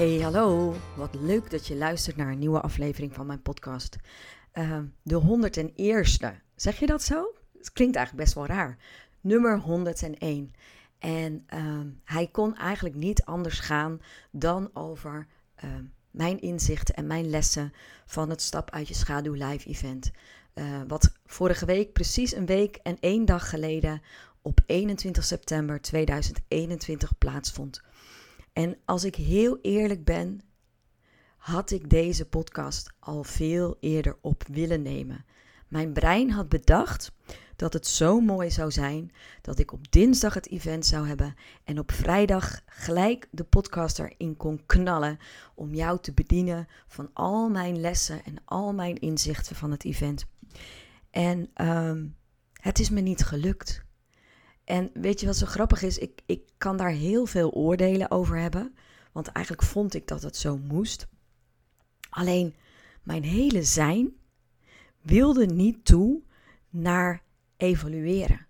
Hey, hallo. Wat leuk dat je luistert naar een nieuwe aflevering van mijn podcast. Uh, de 101ste. Zeg je dat zo? Het klinkt eigenlijk best wel raar. Nummer 101. En uh, hij kon eigenlijk niet anders gaan dan over uh, mijn inzichten en mijn lessen van het Stap uit je Schaduw live event. Uh, wat vorige week, precies een week en één dag geleden, op 21 september 2021 plaatsvond. En als ik heel eerlijk ben, had ik deze podcast al veel eerder op willen nemen. Mijn brein had bedacht dat het zo mooi zou zijn dat ik op dinsdag het event zou hebben en op vrijdag gelijk de podcast erin kon knallen om jou te bedienen van al mijn lessen en al mijn inzichten van het event. En um, het is me niet gelukt. En weet je wat zo grappig is? Ik, ik kan daar heel veel oordelen over hebben. Want eigenlijk vond ik dat het zo moest. Alleen mijn hele zijn wilde niet toe naar evalueren.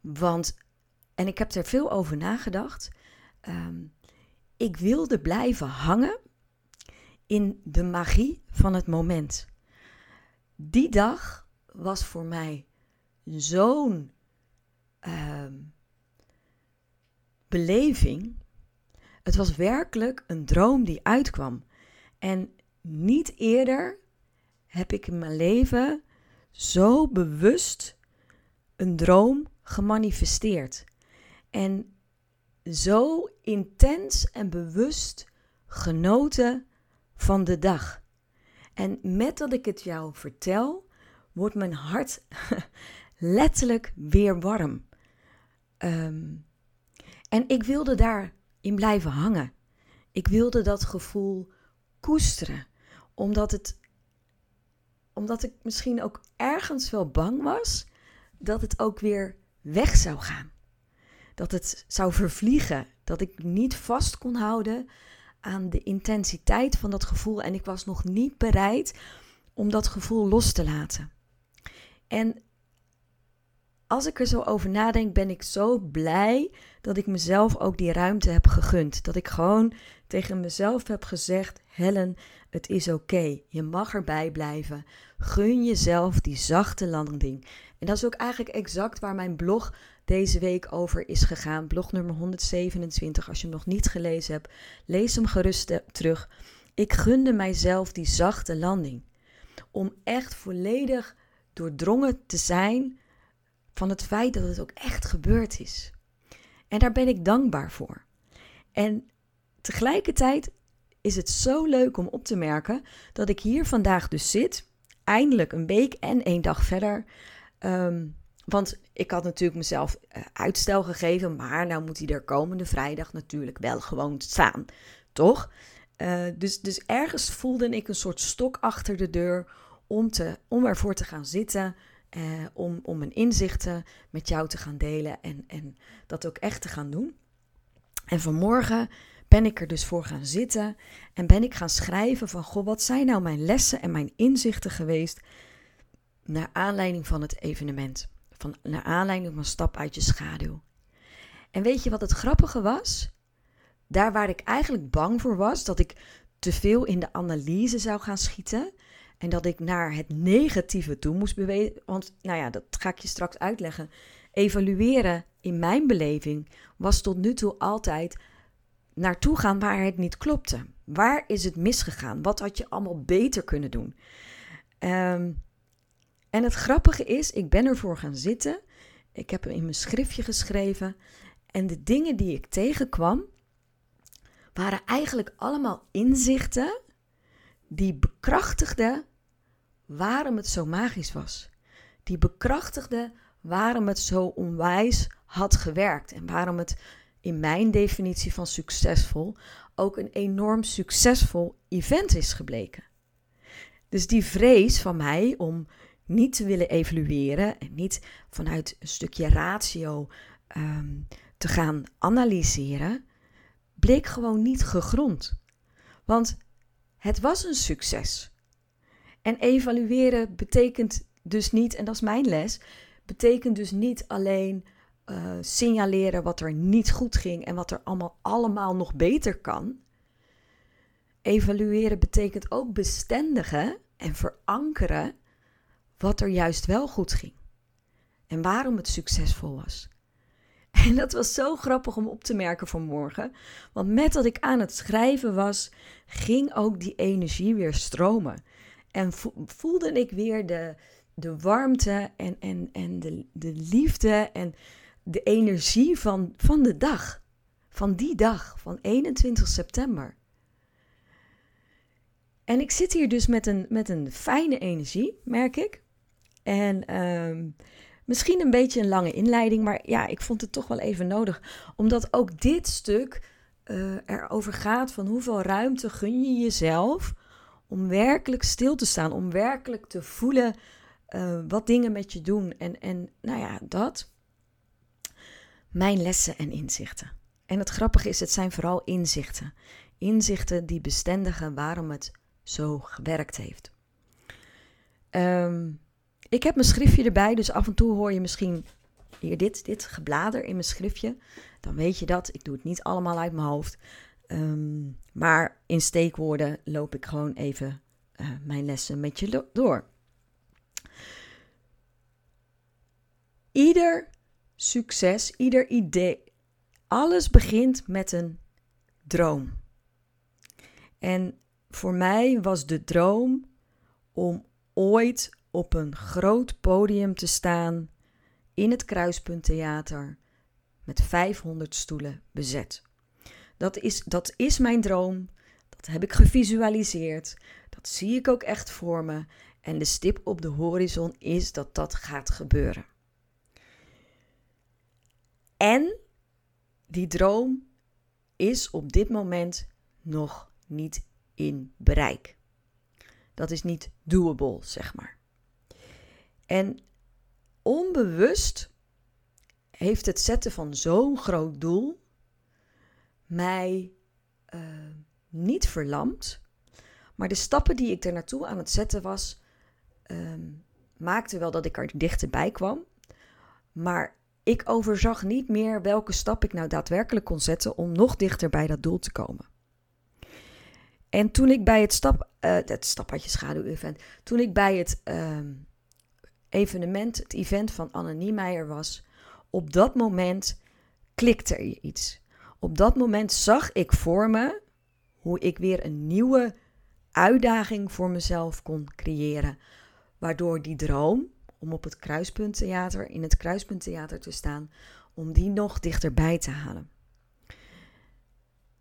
Want, en ik heb er veel over nagedacht. Um, ik wilde blijven hangen in de magie van het moment. Die dag was voor mij zo'n um, beleving. Het was werkelijk een droom die uitkwam. En niet eerder heb ik in mijn leven zo bewust een droom gemanifesteerd. En zo intens en bewust genoten van de dag. En met dat ik het jou vertel, wordt mijn hart letterlijk weer warm. Um, en ik wilde daarin blijven hangen. Ik wilde dat gevoel koesteren, omdat, het, omdat ik misschien ook ergens wel bang was dat het ook weer weg zou gaan. Dat het zou vervliegen, dat ik niet vast kon houden aan de intensiteit van dat gevoel en ik was nog niet bereid om dat gevoel los te laten. En als ik er zo over nadenk, ben ik zo blij dat ik mezelf ook die ruimte heb gegund. Dat ik gewoon tegen mezelf heb gezegd: Helen, het is oké. Je mag erbij blijven. Gun jezelf die zachte landing. En dat is ook eigenlijk exact waar mijn blog deze week over is gegaan. Blog nummer 127. Als je hem nog niet gelezen hebt, lees hem gerust terug. Ik gunde mijzelf die zachte landing. Om echt volledig doordrongen te zijn van het feit dat het ook echt gebeurd is. En daar ben ik dankbaar voor. En tegelijkertijd is het zo leuk om op te merken dat ik hier vandaag dus zit, eindelijk een week en één dag verder. Um, want ik had natuurlijk mezelf uh, uitstel gegeven, maar nou moet hij er komende vrijdag natuurlijk wel gewoon staan, toch? Uh, dus, dus ergens voelde ik een soort stok achter de deur om, te, om ervoor te gaan zitten eh, om, om mijn inzichten met jou te gaan delen en, en dat ook echt te gaan doen. En vanmorgen ben ik er dus voor gaan zitten en ben ik gaan schrijven van, goh, wat zijn nou mijn lessen en mijn inzichten geweest naar aanleiding van het evenement, van, naar aanleiding van Stap uit je schaduw. En weet je wat het grappige was? Daar waar ik eigenlijk bang voor was, dat ik te veel in de analyse zou gaan schieten, en dat ik naar het negatieve toe moest bewegen. Want, nou ja, dat ga ik je straks uitleggen. Evalueren in mijn beleving was tot nu toe altijd naartoe gaan waar het niet klopte. Waar is het misgegaan? Wat had je allemaal beter kunnen doen? Um, en het grappige is, ik ben ervoor gaan zitten. Ik heb hem in mijn schriftje geschreven. En de dingen die ik tegenkwam, waren eigenlijk allemaal inzichten die bekrachtigde waarom het zo magisch was. Die bekrachtigde waarom het zo onwijs had gewerkt en waarom het in mijn definitie van succesvol ook een enorm succesvol event is gebleken. Dus die vrees van mij om niet te willen evalueren en niet vanuit een stukje ratio ehm, te gaan analyseren, bleek gewoon niet gegrond. Want het was een succes. En evalueren betekent dus niet, en dat is mijn les, betekent dus niet alleen uh, signaleren wat er niet goed ging en wat er allemaal, allemaal nog beter kan. Evalueren betekent ook bestendigen en verankeren wat er juist wel goed ging. En waarom het succesvol was. En dat was zo grappig om op te merken vanmorgen. Want met dat ik aan het schrijven was, ging ook die energie weer stromen. En voelde ik weer de, de warmte en, en, en de, de liefde en de energie van, van de dag. Van die dag, van 21 september. En ik zit hier dus met een, met een fijne energie, merk ik. En ehm, misschien een beetje een lange inleiding, maar ja, ik vond het toch wel even nodig. Omdat ook dit stuk uh, erover gaat van hoeveel ruimte gun je jezelf om werkelijk stil te staan, om werkelijk te voelen uh, wat dingen met je doen. En, en nou ja, dat. Mijn lessen en inzichten. En het grappige is, het zijn vooral inzichten. Inzichten die bestendigen waarom het zo gewerkt heeft. Um, ik heb mijn schriftje erbij, dus af en toe hoor je misschien hier dit, dit geblader in mijn schriftje. Dan weet je dat. Ik doe het niet allemaal uit mijn hoofd. Um, maar in steekwoorden loop ik gewoon even uh, mijn lessen met je door. Ieder succes, ieder idee, alles begint met een droom. En voor mij was de droom om ooit op een groot podium te staan in het Kruispunttheater met 500 stoelen bezet. Dat is, dat is mijn droom. Dat heb ik gevisualiseerd. Dat zie ik ook echt voor me. En de stip op de horizon is dat dat gaat gebeuren. En die droom is op dit moment nog niet in bereik. Dat is niet doable, zeg maar. En onbewust heeft het zetten van zo'n groot doel mij uh, niet verlamd. Maar de stappen die ik er naartoe aan het zetten was, um, maakte wel dat ik er dichterbij kwam. Maar ik overzag niet meer welke stap ik nou daadwerkelijk kon zetten om nog dichter bij dat doel te komen. En toen ik bij het stap, uh, het stappadje schaduw-event, toen ik bij het uh, evenement, het event van Anne Niemeyer was, op dat moment klikte er iets. Op dat moment zag ik voor me hoe ik weer een nieuwe uitdaging voor mezelf kon creëren. Waardoor die droom om op het kruispunttheater, in het kruispunttheater te staan, om die nog dichterbij te halen.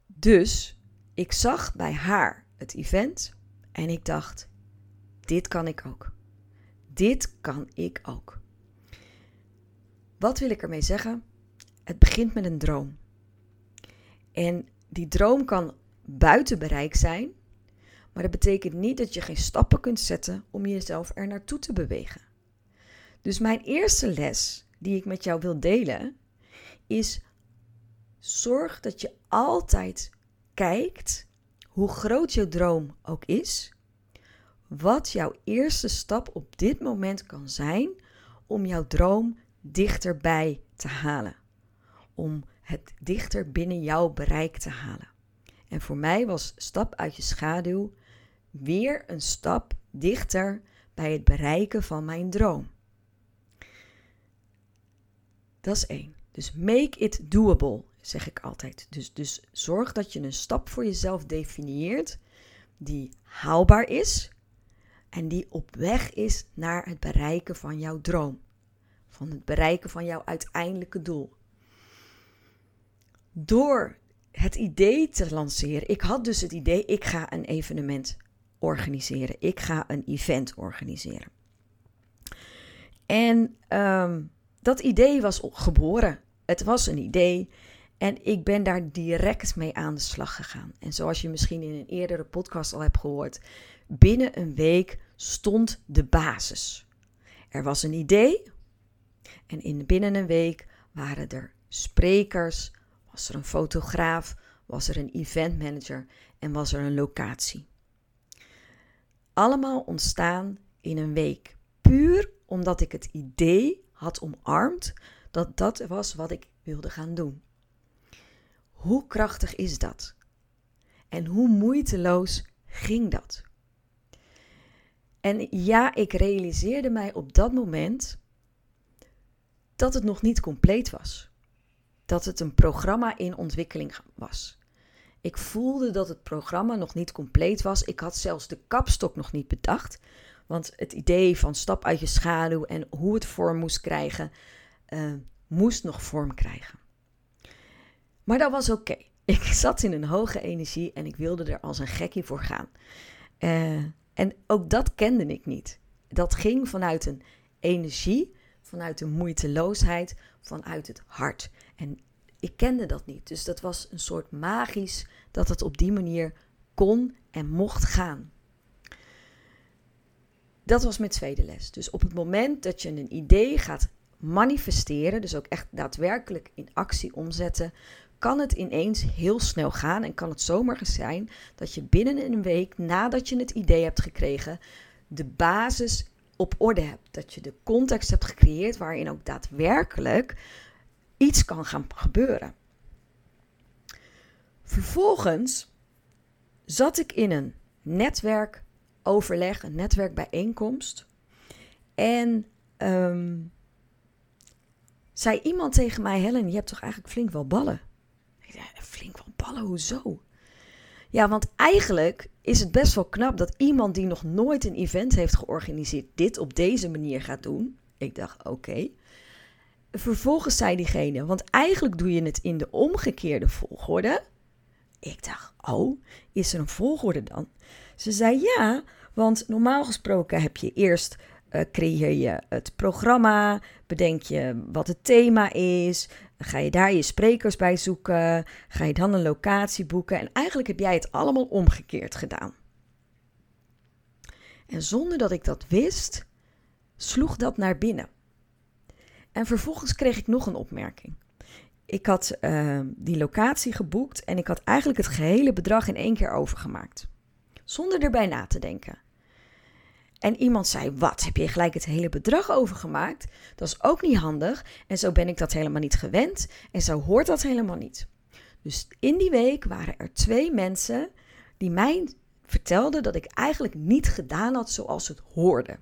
Dus ik zag bij haar het event en ik dacht: dit kan ik ook. Dit kan ik ook. Wat wil ik ermee zeggen? Het begint met een droom. En die droom kan buiten bereik zijn, maar dat betekent niet dat je geen stappen kunt zetten om jezelf er naartoe te bewegen. Dus mijn eerste les die ik met jou wil delen is: zorg dat je altijd kijkt, hoe groot je droom ook is, wat jouw eerste stap op dit moment kan zijn om jouw droom dichterbij te halen. Om het dichter binnen jouw bereik te halen. En voor mij was stap uit je schaduw weer een stap dichter bij het bereiken van mijn droom. Dat is één. Dus make it doable, zeg ik altijd. Dus, dus zorg dat je een stap voor jezelf definieert die haalbaar is en die op weg is naar het bereiken van jouw droom. Van het bereiken van jouw uiteindelijke doel. Door het idee te lanceren, ik had dus het idee, ik ga een evenement organiseren. Ik ga een event organiseren. En um, dat idee was geboren. Het was een idee en ik ben daar direct mee aan de slag gegaan. En zoals je misschien in een eerdere podcast al hebt gehoord, binnen een week stond de basis. Er was een idee en in binnen een week waren er sprekers, was er een fotograaf, was er een event manager en was er een locatie. Allemaal ontstaan in een week. Puur omdat ik het idee had omarmd dat dat was wat ik wilde gaan doen. Hoe krachtig is dat? En hoe moeiteloos ging dat? En ja, ik realiseerde mij op dat moment dat het nog niet compleet was. Dat het een programma in ontwikkeling was. Ik voelde dat het programma nog niet compleet was. Ik had zelfs de kapstok nog niet bedacht. Want het idee van stap uit je schaduw en hoe het vorm moest krijgen, uh, moest nog vorm krijgen. Maar dat was oké. Ik zat in een hoge energie en ik wilde er als een gekkie voor gaan. Uh, en ook dat kende ik niet. Dat ging vanuit een energie, vanuit een moeiteloosheid, vanuit het hart. En ik kende dat niet. Dus dat was een soort magisch dat het op die manier kon en mocht gaan. Dat was mijn tweede les. Dus op het moment dat je een idee gaat manifesteren, dus ook echt daadwerkelijk in actie omzetten, kan het ineens heel snel gaan en kan het zomaar zijn dat je binnen een week nadat je het idee hebt gekregen, de basis op orde hebt. Dat je de context hebt gecreëerd waarin ook daadwerkelijk iets kan gaan gebeuren. Vervolgens zat ik in een netwerkoverleg, een netwerkbijeenkomst. En um, zei iemand tegen mij: Helen, je hebt toch eigenlijk flink wel ballen? Zei: Flink wel ballen, hoezo? Ja, want eigenlijk is het best wel knap dat iemand die nog nooit een event heeft georganiseerd, dit op deze manier gaat doen. Ik dacht: Oké. Vervolgens zei diegene: Want eigenlijk doe je het in de omgekeerde volgorde. Ik dacht: Oh, is er een volgorde dan? Ze zei: Ja, want normaal gesproken heb je eerst uh, creëer je het programma, bedenk je wat het thema is, ga je daar je sprekers bij zoeken, ga je dan een locatie boeken en eigenlijk heb jij het allemaal omgekeerd gedaan. En zonder dat ik dat wist, sloeg dat naar binnen. En vervolgens kreeg ik nog een opmerking. Ik had uh, die locatie geboekt en ik had eigenlijk het gehele bedrag in één keer overgemaakt. Zonder erbij na te denken. En iemand zei: Wat, heb je gelijk het hele bedrag overgemaakt? Dat is ook niet handig. En zo ben ik dat helemaal niet gewend. En zo hoort dat helemaal niet. Dus in die week waren er twee mensen die mij vertelden dat ik eigenlijk niet gedaan had zoals het hoorde.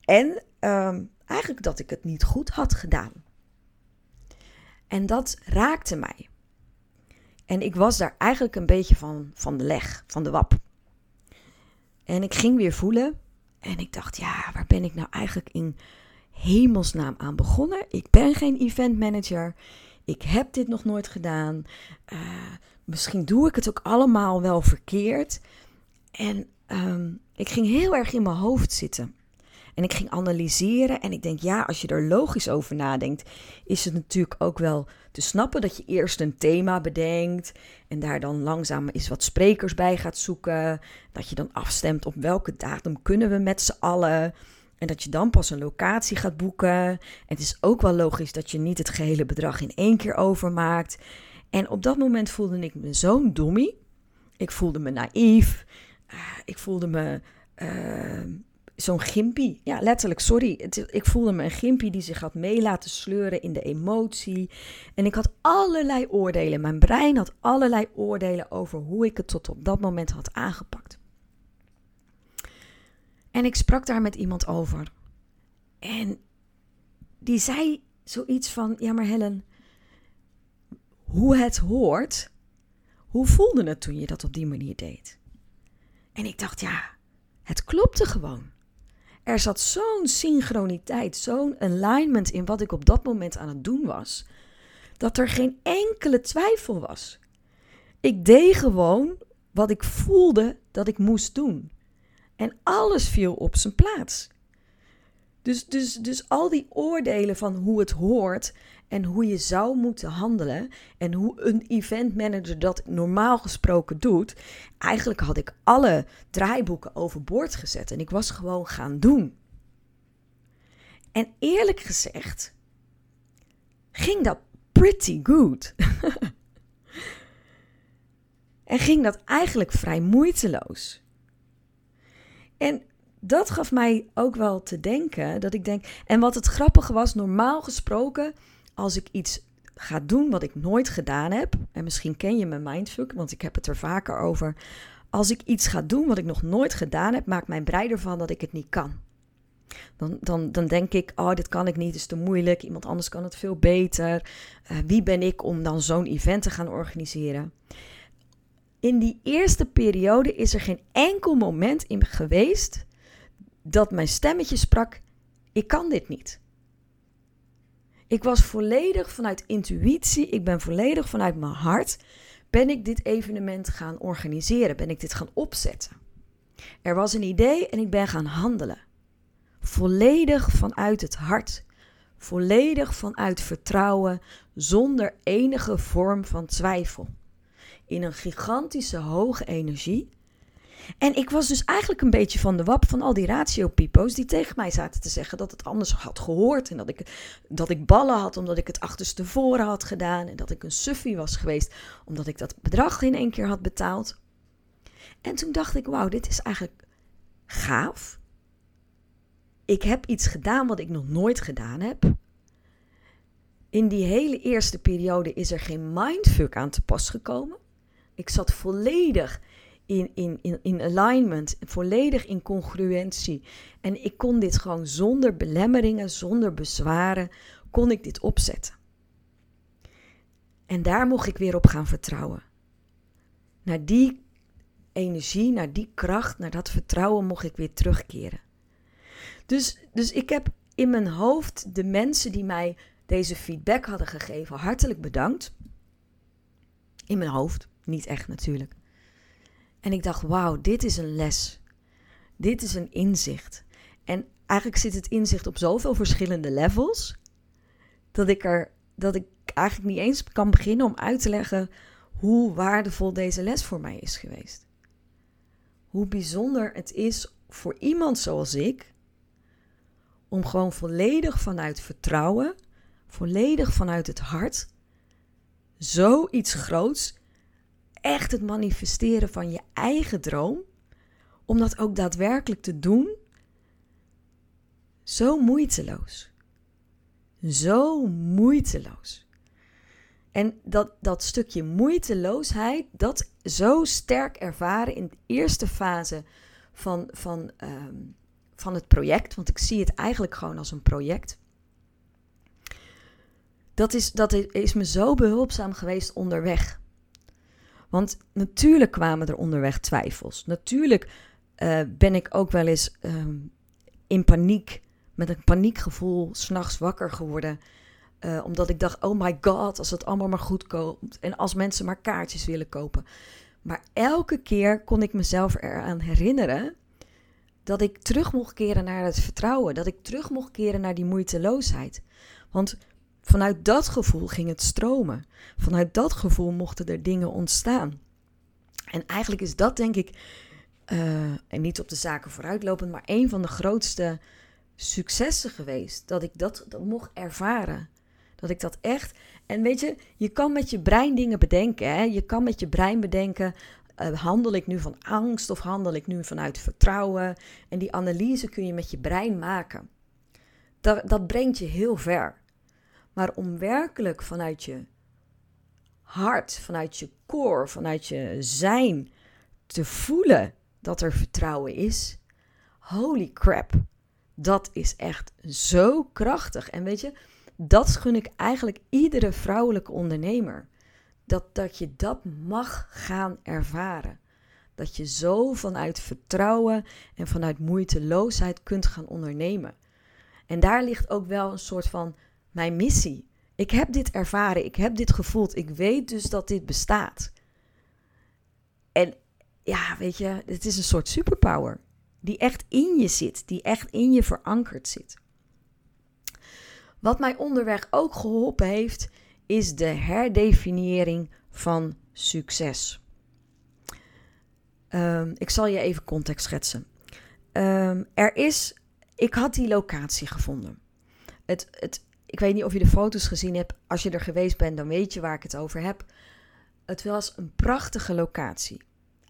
En uh, eigenlijk dat ik het niet goed had gedaan. En dat raakte mij. En ik was daar eigenlijk een beetje van, van de leg, van de wap. En ik ging weer voelen. En ik dacht, ja, waar ben ik nou eigenlijk in hemelsnaam aan begonnen? Ik ben geen event manager. Ik heb dit nog nooit gedaan. Uh, misschien doe ik het ook allemaal wel verkeerd. En um, ik ging heel erg in mijn hoofd zitten. En ik ging analyseren en ik denk, ja, als je er logisch over nadenkt, is het natuurlijk ook wel te snappen dat je eerst een thema bedenkt en daar dan langzaam eens wat sprekers bij gaat zoeken. Dat je dan afstemt op welke datum kunnen we met z'n allen. En dat je dan pas een locatie gaat boeken. En het is ook wel logisch dat je niet het gehele bedrag in één keer overmaakt. En op dat moment voelde ik me zo'n dommie. Ik voelde me naïef. Uh, ik voelde me uh, zo'n gimpie. Ja, letterlijk, sorry. ik voelde me een gimpie die zich had mee laten sleuren in de emotie. En ik had allerlei oordelen. Mijn brein had allerlei oordelen over hoe ik het tot op dat moment had aangepakt. En ik sprak daar met iemand over. En die zei zoiets van: Ja, maar Helen, hoe het hoort, hoe voelde het toen je dat op die manier deed? En ik dacht: Ja, het klopte gewoon. Er zat zo'n synchroniteit, zo'n alignment in wat ik op dat moment aan het doen was, dat er geen enkele twijfel was. Ik deed gewoon wat ik voelde dat ik moest doen. En alles viel op zijn plaats. Dus, dus, dus al die oordelen van hoe het hoort en hoe je zou moeten handelen en hoe een event manager dat normaal gesproken doet, eigenlijk had ik alle draaiboeken overboord gezet en ik was gewoon gaan doen. En eerlijk gezegd ging dat pretty good. en ging dat eigenlijk vrij moeiteloos. En dat gaf mij ook wel te denken dat ik denk. En wat het grappige was, normaal gesproken, als ik iets ga doen wat ik nooit gedaan heb. En misschien ken je mijn mindfuck, want ik heb het er vaker over. Als ik iets ga doen wat ik nog nooit gedaan heb, maakt mijn brein ervan dat ik het niet kan. Dan, dan, dan denk ik, oh, dit kan ik niet, is te moeilijk. Iemand anders kan het veel beter. Uh, wie ben ik om dan zo'n event te gaan organiseren? In die eerste periode is er geen enkel moment in geweest dat mijn stemmetje sprak: ik kan dit niet. Ik was volledig vanuit intuïtie, ik ben volledig vanuit mijn hart, ben ik dit evenement gaan organiseren, ben ik dit gaan opzetten. Er was een idee en ik ben gaan handelen. Volledig vanuit het hart, volledig vanuit vertrouwen, zonder enige vorm van twijfel. In een gigantische hoge energie en ik was dus eigenlijk een beetje van de wap van al die ratio-pipo's die tegen mij zaten te zeggen dat het anders had gehoord. En dat ik, dat ik ballen had omdat ik het achterstevoren had gedaan. En dat ik een suffie was geweest omdat ik dat bedrag in één keer had betaald. En toen dacht ik, wauw, dit is eigenlijk gaaf. Ik heb iets gedaan wat ik nog nooit gedaan heb. In die hele eerste periode is er geen mindfuck aan te pas gekomen. Ik zat volledig in, in, in, in alignment, volledig in congruentie. En ik kon dit gewoon zonder belemmeringen, zonder bezwaren, kon ik dit opzetten. En daar mocht ik weer op gaan vertrouwen. Naar die energie, naar die kracht, naar dat vertrouwen mocht ik weer terugkeren. Dus, dus ik heb in mijn hoofd de mensen die mij deze feedback hadden gegeven hartelijk bedankt. In mijn hoofd, niet echt natuurlijk. En ik dacht, wauw, dit is een les. Dit is een inzicht. En eigenlijk zit het inzicht op zoveel verschillende levels, dat ik er dat ik eigenlijk niet eens kan beginnen om uit te leggen hoe waardevol deze les voor mij is geweest. Hoe bijzonder het is voor iemand zoals ik om gewoon volledig vanuit vertrouwen, volledig vanuit het hart, zoiets groots echt het manifesteren van je eigen droom, om dat ook daadwerkelijk te doen, zo moeiteloos. Zo moeiteloos. En dat, dat stukje moeiteloosheid, dat zo sterk ervaren in de eerste fase van, van, ehm, van het project, want ik zie het eigenlijk gewoon als een project. Dat is, dat is me zo behulpzaam geweest onderweg. Want natuurlijk kwamen er onderweg twijfels. Natuurlijk uh, ben ik ook wel eens uh, in paniek, met een paniekgevoel, s'nachts wakker geworden. Uh, omdat ik dacht, oh my god, als het allemaal maar goed komt. En als mensen maar kaartjes willen kopen. Maar elke keer kon ik mezelf eraan herinneren dat ik terug mocht keren naar het vertrouwen. Dat ik terug mocht keren naar die moeiteloosheid. Want Vanuit dat gevoel ging het stromen. Vanuit dat gevoel mochten er dingen ontstaan. En eigenlijk is dat denk ik, uh, en niet op de zaken vooruitlopend, maar een van de grootste successen geweest. Dat ik dat, dat mocht ervaren. Dat ik dat echt. En weet je, je kan met je brein dingen bedenken. Hè? Je kan met je brein bedenken. Uh, handel ik nu van angst of handel ik nu vanuit vertrouwen? En die analyse kun je met je brein maken. Dat, dat brengt je heel ver. Maar om werkelijk vanuit je hart, vanuit je core, vanuit je zijn te voelen dat er vertrouwen is, holy crap, dat is echt zo krachtig. En weet je, dat gun ik eigenlijk iedere vrouwelijke ondernemer. Dat, dat je dat mag gaan ervaren. Dat je zo vanuit vertrouwen en vanuit moeiteloosheid kunt gaan ondernemen. En daar ligt ook wel een soort van mijn missie. Ik heb dit ervaren, ik heb dit gevoeld, ik weet dus dat dit bestaat. En ja, weet je, het is een soort superpower die echt in je zit, die echt in je verankerd zit. Wat mij onderweg ook geholpen heeft, is de herdefiniëring van succes. Um, ik zal je even context schetsen. Um, er is, ik had die locatie gevonden. Het, het, ik weet niet of je de foto's gezien hebt. Als je er geweest bent, dan weet je waar ik het over heb. Het was een prachtige locatie.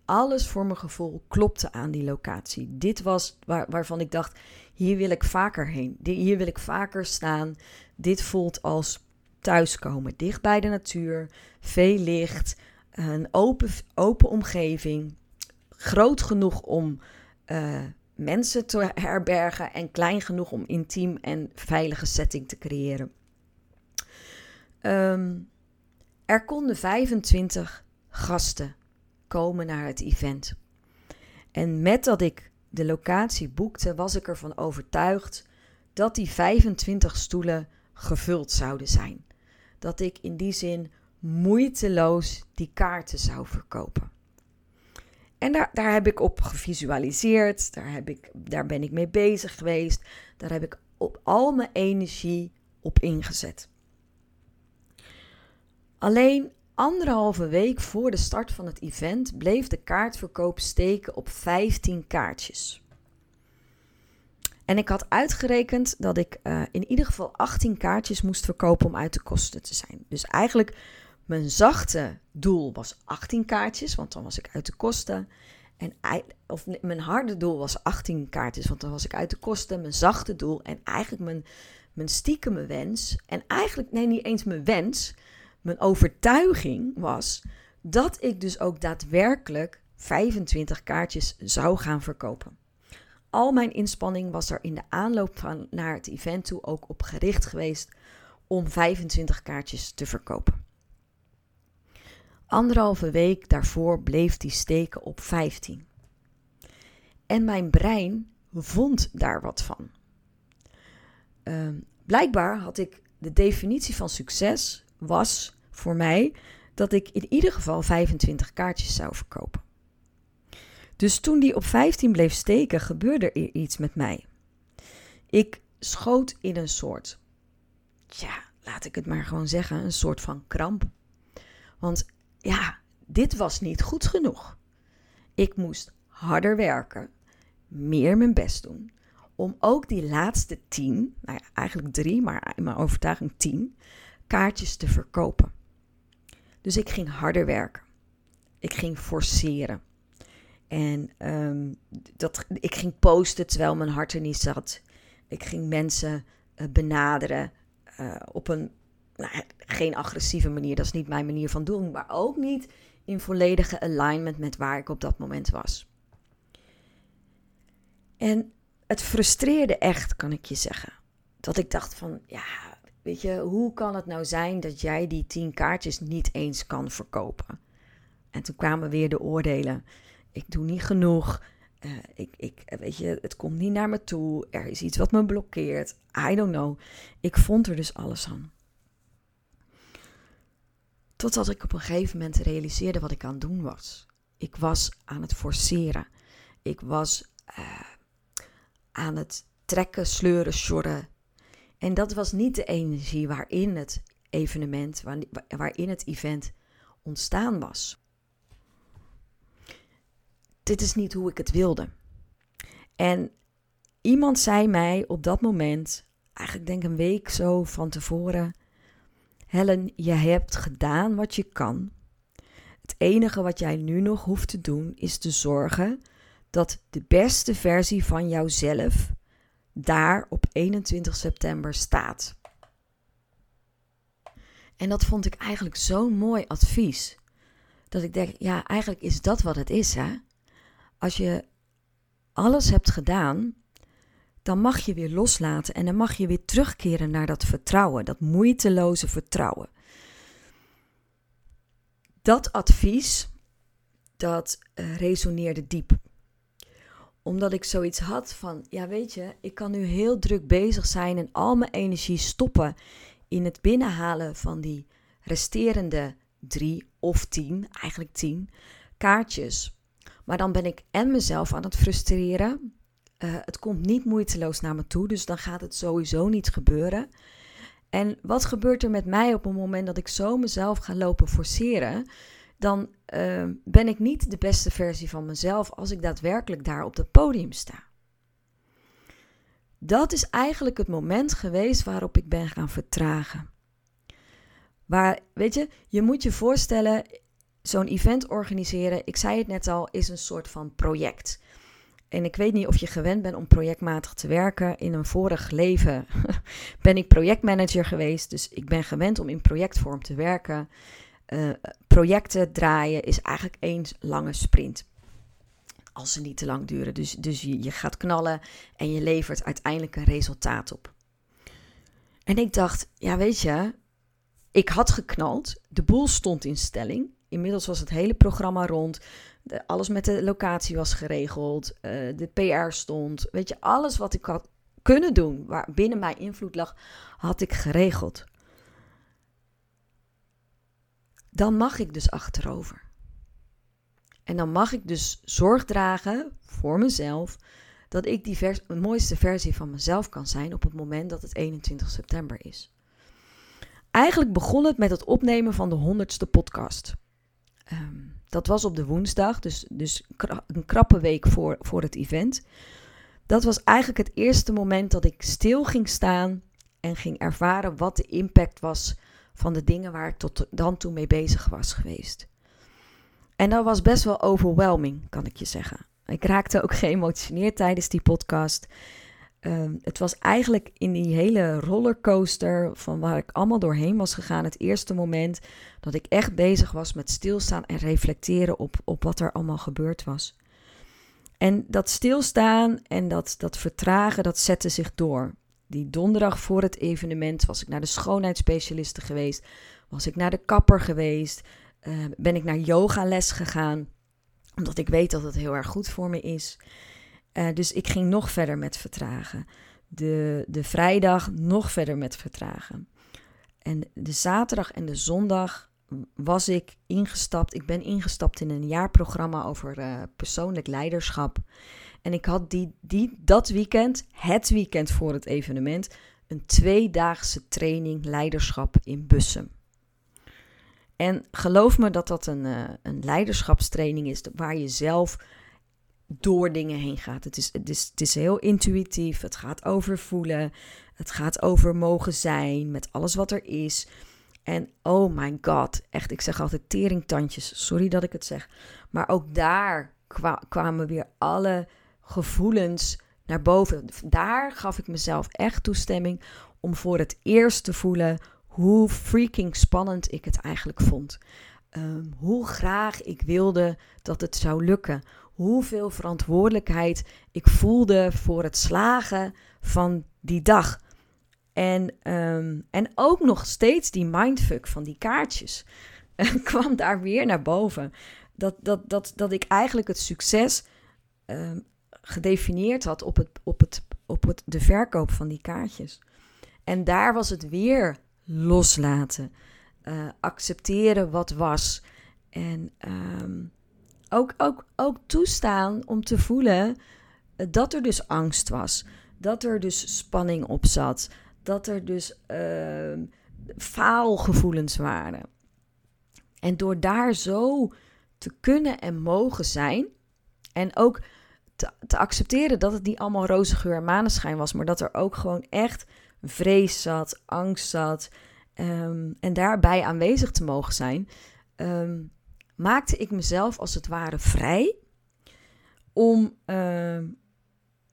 Alles voor mijn gevoel klopte aan die locatie. Dit was waar, waarvan ik dacht: hier wil ik vaker heen. Hier wil ik vaker staan. Dit voelt als thuiskomen. Dicht bij de natuur, veel licht, een open, open omgeving. Groot genoeg om uh, mensen te herbergen en klein genoeg om intiem en veilige setting te creëren. Um, er konden 25 gasten komen naar het event. En met dat ik de locatie boekte, was ik ervan overtuigd dat die 25 stoelen gevuld zouden zijn. Dat ik in die zin moeiteloos die kaarten zou verkopen. En daar, daar heb ik op gevisualiseerd, daar, heb ik, daar ben ik mee bezig geweest, daar heb ik op al mijn energie op ingezet. Alleen anderhalve week voor de start van het event bleef de kaartverkoop steken op 15 kaartjes. En ik had uitgerekend dat ik uh, in ieder geval 18 kaartjes moest verkopen om uit de kosten te zijn. Dus eigenlijk mijn zachte doel was 18 kaartjes, want dan was ik uit de kosten. En, of mijn harde doel was 18 kaartjes, want dan was ik uit de kosten. Mijn zachte doel en eigenlijk mijn, mijn stiekeme wens. En eigenlijk, nee, niet eens mijn wens. Mijn overtuiging was dat ik dus ook daadwerkelijk 25 kaartjes zou gaan verkopen. Al mijn inspanning was er in de aanloop van naar het event toe ook op gericht geweest om 25 kaartjes te verkopen. Anderhalve week daarvoor bleef die steken op 15. En mijn brein vond daar wat van. Uh, blijkbaar had ik de definitie van succes was voor mij dat ik in ieder geval 25 kaartjes zou verkopen. Dus toen die op 15 bleef steken, gebeurde er iets met mij. Ik schoot in een soort, ja, laat ik het maar gewoon zeggen, een soort van kramp. Want ja, dit was niet goed genoeg. Ik moest harder werken, meer mijn best doen, om ook die laatste tien, nou eigenlijk drie, maar in mijn overtuiging tien, kaartjes te verkopen. Dus ik ging harder werken. Ik ging forceren. En um, dat, ik ging posten terwijl mijn hart er niet zat. Ik ging mensen uh, benaderen uh, op een nou, geen agressieve manier, dat is niet mijn manier van doen, maar ook niet in volledige alignment met waar ik op dat moment was. En het frustreerde echt, kan ik je zeggen. Dat ik dacht van, ja, weet je, hoe kan het nou zijn dat jij die tien kaartjes niet eens kan verkopen? En toen kwamen weer de oordelen. Ik doe niet genoeg. Uh, ik, ik, weet je, het komt niet naar me toe. Er is iets wat me blokkeert. I don't know. Ik vond er dus alles aan. Totdat ik op een gegeven moment realiseerde wat ik aan het doen was. Ik was aan het forceren. Ik was uh, aan het trekken, sleuren, sjorren. En dat was niet de energie waarin het evenement, waarin het event ontstaan was. Dit is niet hoe ik het wilde. En iemand zei mij op dat moment, eigenlijk denk een week zo van tevoren, Helen, je hebt gedaan wat je kan. Het enige wat jij nu nog hoeft te doen is te zorgen dat de beste versie van jouzelf daar op 21 september staat. En dat vond ik eigenlijk zo'n mooi advies. Dat ik denk, ja, eigenlijk is dat wat het is, hè? Als je alles hebt gedaan dan mag je weer loslaten en dan mag je weer terugkeren naar dat vertrouwen, dat moeiteloze vertrouwen. Dat advies, dat uh, resoneerde diep. Omdat ik zoiets had van, ja weet je, ik kan nu heel druk bezig zijn en al mijn energie stoppen in het binnenhalen van die resterende drie of tien, eigenlijk tien, kaartjes. Maar dan ben ik en mezelf aan het frustreren, uh, het komt niet moeiteloos naar me toe, dus dan gaat het sowieso niet gebeuren. En wat gebeurt er met mij op het moment dat ik zo mezelf ga lopen forceren? Dan uh, ben ik niet de beste versie van mezelf als ik daadwerkelijk daar op het podium sta. Dat is eigenlijk het moment geweest waarop ik ben gaan vertragen. Waar, weet je, je moet je voorstellen, zo'n event organiseren, ik zei het net al, is een soort van project. En ik weet niet of je gewend bent om projectmatig te werken. In een vorig leven ben ik projectmanager geweest, dus ik ben gewend om in projectvorm te werken. Uh, projecten draaien is eigenlijk één lange sprint. Als ze niet te lang duren. Dus, dus je, je gaat knallen en je levert uiteindelijk een resultaat op. En ik dacht, ja weet je, ik had geknald. De boel stond in stelling. Inmiddels was het hele programma rond. Alles met de locatie was geregeld. Uh, de PR stond. Weet je, alles wat ik had kunnen doen, waar binnen mijn invloed lag, had ik geregeld. Dan mag ik dus achterover. En dan mag ik dus zorg dragen voor mezelf dat ik die mooiste versie van mezelf kan zijn op het moment dat het 21 september is. Eigenlijk begon het met het opnemen van de honderdste podcast. Um, dat was op de woensdag, dus, dus een krappe week voor, voor het event. Dat was eigenlijk het eerste moment dat ik stil ging staan en ging ervaren wat de impact was van de dingen waar ik tot dan toe mee bezig was geweest. En dat was best wel overwhelming, kan ik je zeggen. Ik raakte ook geëmotioneerd tijdens die podcast. Ehm, het was eigenlijk in die hele rollercoaster van waar ik allemaal doorheen was gegaan, het eerste moment dat ik echt bezig was met stilstaan en reflecteren op, op wat er allemaal gebeurd was. En dat stilstaan en dat, dat vertragen, dat zette zich door. Die donderdag voor het evenement was ik naar de schoonheidsspecialiste geweest, was ik naar de kapper geweest, uh, ben ik naar yogales gegaan, omdat ik weet dat het heel erg goed voor me is. Uh, dus ik ging nog verder met vertragen. De, de vrijdag nog verder met vertragen. En de zaterdag en de zondag was ik ingestapt. Ik ben ingestapt in een jaarprogramma over uh, persoonlijk leiderschap. En ik had die, die, dat weekend, het weekend voor het evenement, een tweedaagse training leiderschap in Bussum. En geloof me dat dat een, uh, een leiderschapstraining is waar je zelf door dingen heen gaat. Het is, het, is, het is heel intuïtief. Het gaat over voelen. Het gaat over mogen zijn met alles wat er is. En oh my god, echt, ik zeg altijd teringtandjes. Sorry dat ik het zeg. Maar ook daar kwamen weer alle gevoelens naar boven. Daar gaf ik mezelf echt toestemming om voor het eerst te voelen hoe freaking spannend ik het eigenlijk vond. Um, hoe graag ik wilde dat het zou lukken hoeveel verantwoordelijkheid ik voelde voor het slagen van die dag. En, um, en ook nog steeds die mindfuck van die kaartjes kwam daar weer naar boven. Dat, dat, dat, dat ik eigenlijk het succes um, gedefinieerd had op, het, op, het, op het, de verkoop van die kaartjes. En daar was het weer loslaten, uh, accepteren wat was. En um, ook, ook, ook toestaan om te voelen dat er dus angst was. Dat er dus spanning op zat. Dat er dus uh, faalgevoelens waren. En door daar zo te kunnen en mogen zijn. En ook te, te accepteren dat het niet allemaal roze geur en maneschijn was. Maar dat er ook gewoon echt vrees zat, angst zat. Um, en daarbij aanwezig te mogen zijn. Um, maakte ik mezelf als het ware vrij om, uh,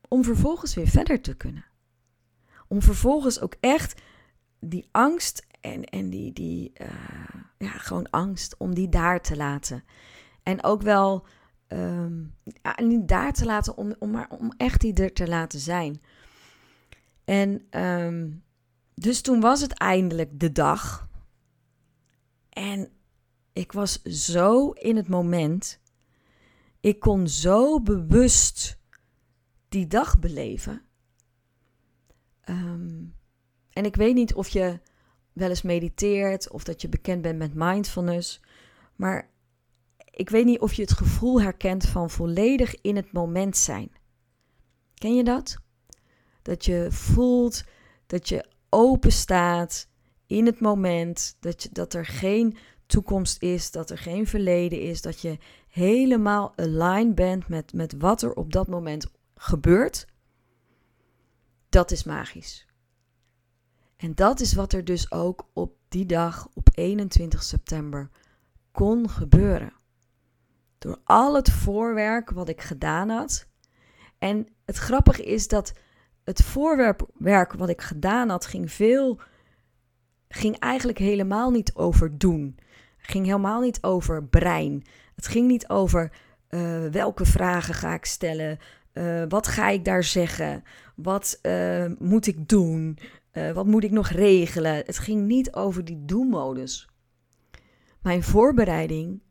om vervolgens weer verder te kunnen. Om vervolgens ook echt die angst en, en die, die uh, ja, gewoon angst, om die daar te laten. En ook wel ja, niet daar te laten, om, om, maar om echt die er te laten zijn. En um, dus toen was het eindelijk de dag. En ik was zo in het moment. Ik kon zo bewust die dag beleven. Um, en ik weet niet of je wel eens mediteert of dat je bekend bent met mindfulness. Maar ik weet niet of je het gevoel herkent van volledig in het moment zijn. Ken je dat? Dat je voelt dat je open staat in het moment, dat, je, dat er geen toekomst is, dat er geen verleden is, dat je helemaal aligned bent met, met wat er op dat moment gebeurt, dat is magisch. En dat is wat er dus ook op die dag, op 21 september, kon gebeuren. Door al het voorwerk wat ik gedaan had. En het grappige is dat het voorwerk wat ik gedaan had, ging veel. ging eigenlijk helemaal niet over doen. Ging helemaal niet over brein. Het ging niet over uh, welke vragen ga ik stellen. Uh, wat ga ik daar zeggen? Wat uh, moet ik doen? wat moet ik nog regelen? Het ging niet over die doelmodus. Mijn voorbereiding,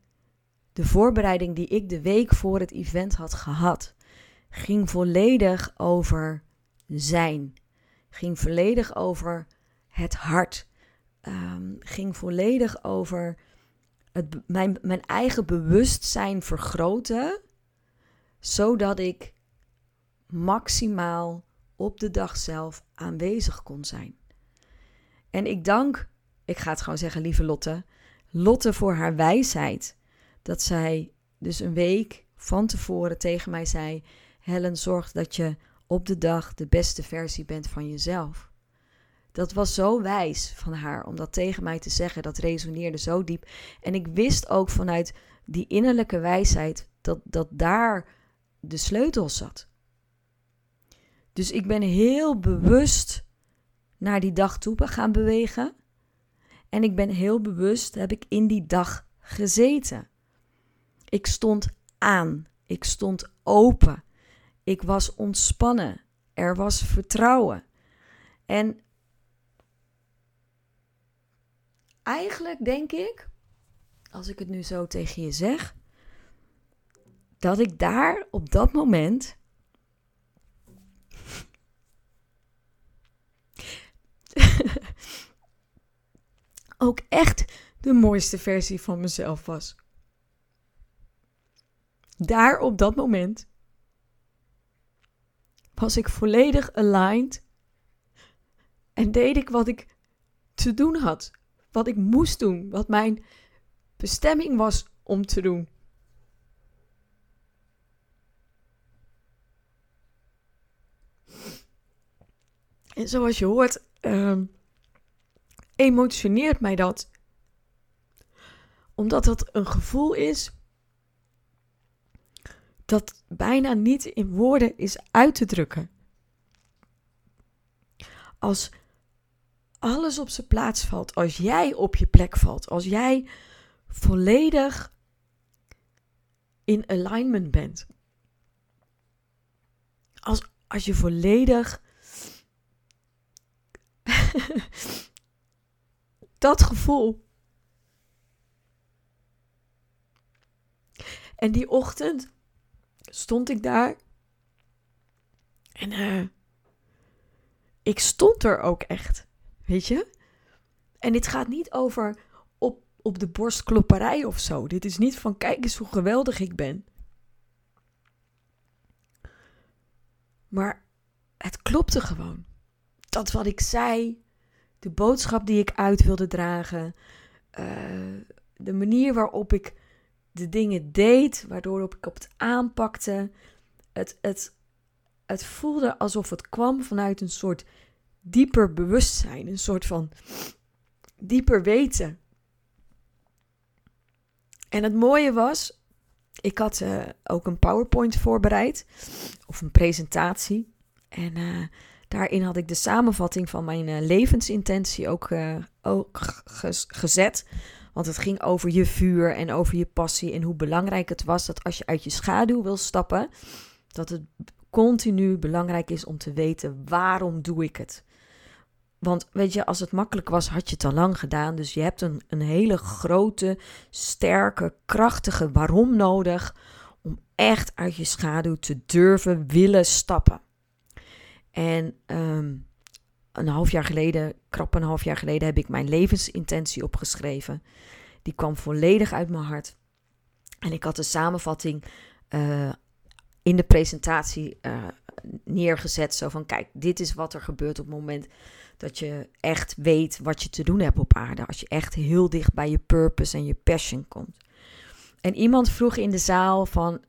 de voorbereiding die ik de week voor het event had gehad, ging volledig over zijn. Ging volledig over het hart. Um, ging volledig over mijn, mijn eigen bewustzijn vergroten, zodat ik maximaal op de dag zelf aanwezig kon zijn. En ik dank, ik ga het gewoon zeggen, lieve Lotte, Lotte voor haar wijsheid. Dat zij dus een week van tevoren tegen mij zei: Helen, zorg dat je op de dag de beste versie bent van jezelf. Dat was zo wijs van haar om dat tegen mij te zeggen. Dat resoneerde zo diep. En ik wist ook vanuit die innerlijke wijsheid dat, dat daar de sleutel zat. Dus ik ben heel bewust naar die dag toe gaan bewegen. En ik ben heel bewust, heb ik in die dag gezeten. Ik stond aan. Ik stond open. Ik was ontspannen. Er was vertrouwen. En eigenlijk denk ik, als ik het nu zo tegen je zeg, dat ik daar op dat moment ook echt de mooiste versie van mezelf was. Daar op dat moment was ik volledig aligned en deed ik wat ik te doen had, wat ik moest doen, wat mijn bestemming was om te doen. En zoals je hoort, um, emotioneert mij dat. Omdat dat een gevoel is dat bijna niet in woorden is uit te drukken. Als alles op zijn plaats valt, als jij op je plek valt, als jij volledig in alignment bent. Als, als je volledig dat gevoel. En die ochtend stond ik daar. En uh, ik stond er ook echt. Weet je? En dit gaat niet over op, op de borstklopperij of zo. Dit is niet van kijk eens hoe geweldig ik ben. Maar het klopte gewoon. Dat wat ik zei, de boodschap die ik uit wilde dragen, uh, de manier waarop ik de dingen deed, waardoor ik op het aanpakte. Het, het, het voelde alsof het kwam vanuit een soort dieper bewustzijn, een soort van dieper weten. En het mooie was, ik had uh, ook een PowerPoint voorbereid, of een presentatie. En uh, daarin had ik de samenvatting van mijn uh, levensintentie ook, ook gezet. Want het ging over je vuur en over je passie en hoe belangrijk het was dat als je uit je schaduw wil stappen, dat het continu belangrijk is om te weten waarom doe ik het. Want weet je, als het makkelijk was, had je het al lang gedaan. Dus je hebt een, een hele grote, sterke, krachtige waarom nodig om echt uit je schaduw te durven willen stappen. En um, een half jaar geleden, krap een half jaar geleden, heb ik mijn levensintentie opgeschreven. Die kwam volledig uit mijn hart. En ik had de samenvatting uh, in de presentatie uh, neergezet. Zo van: kijk, dit is wat er gebeurt op het moment dat je echt weet wat je te doen hebt op aarde. Als je echt heel dicht bij je purpose en je passion komt. En iemand vroeg in de zaal van,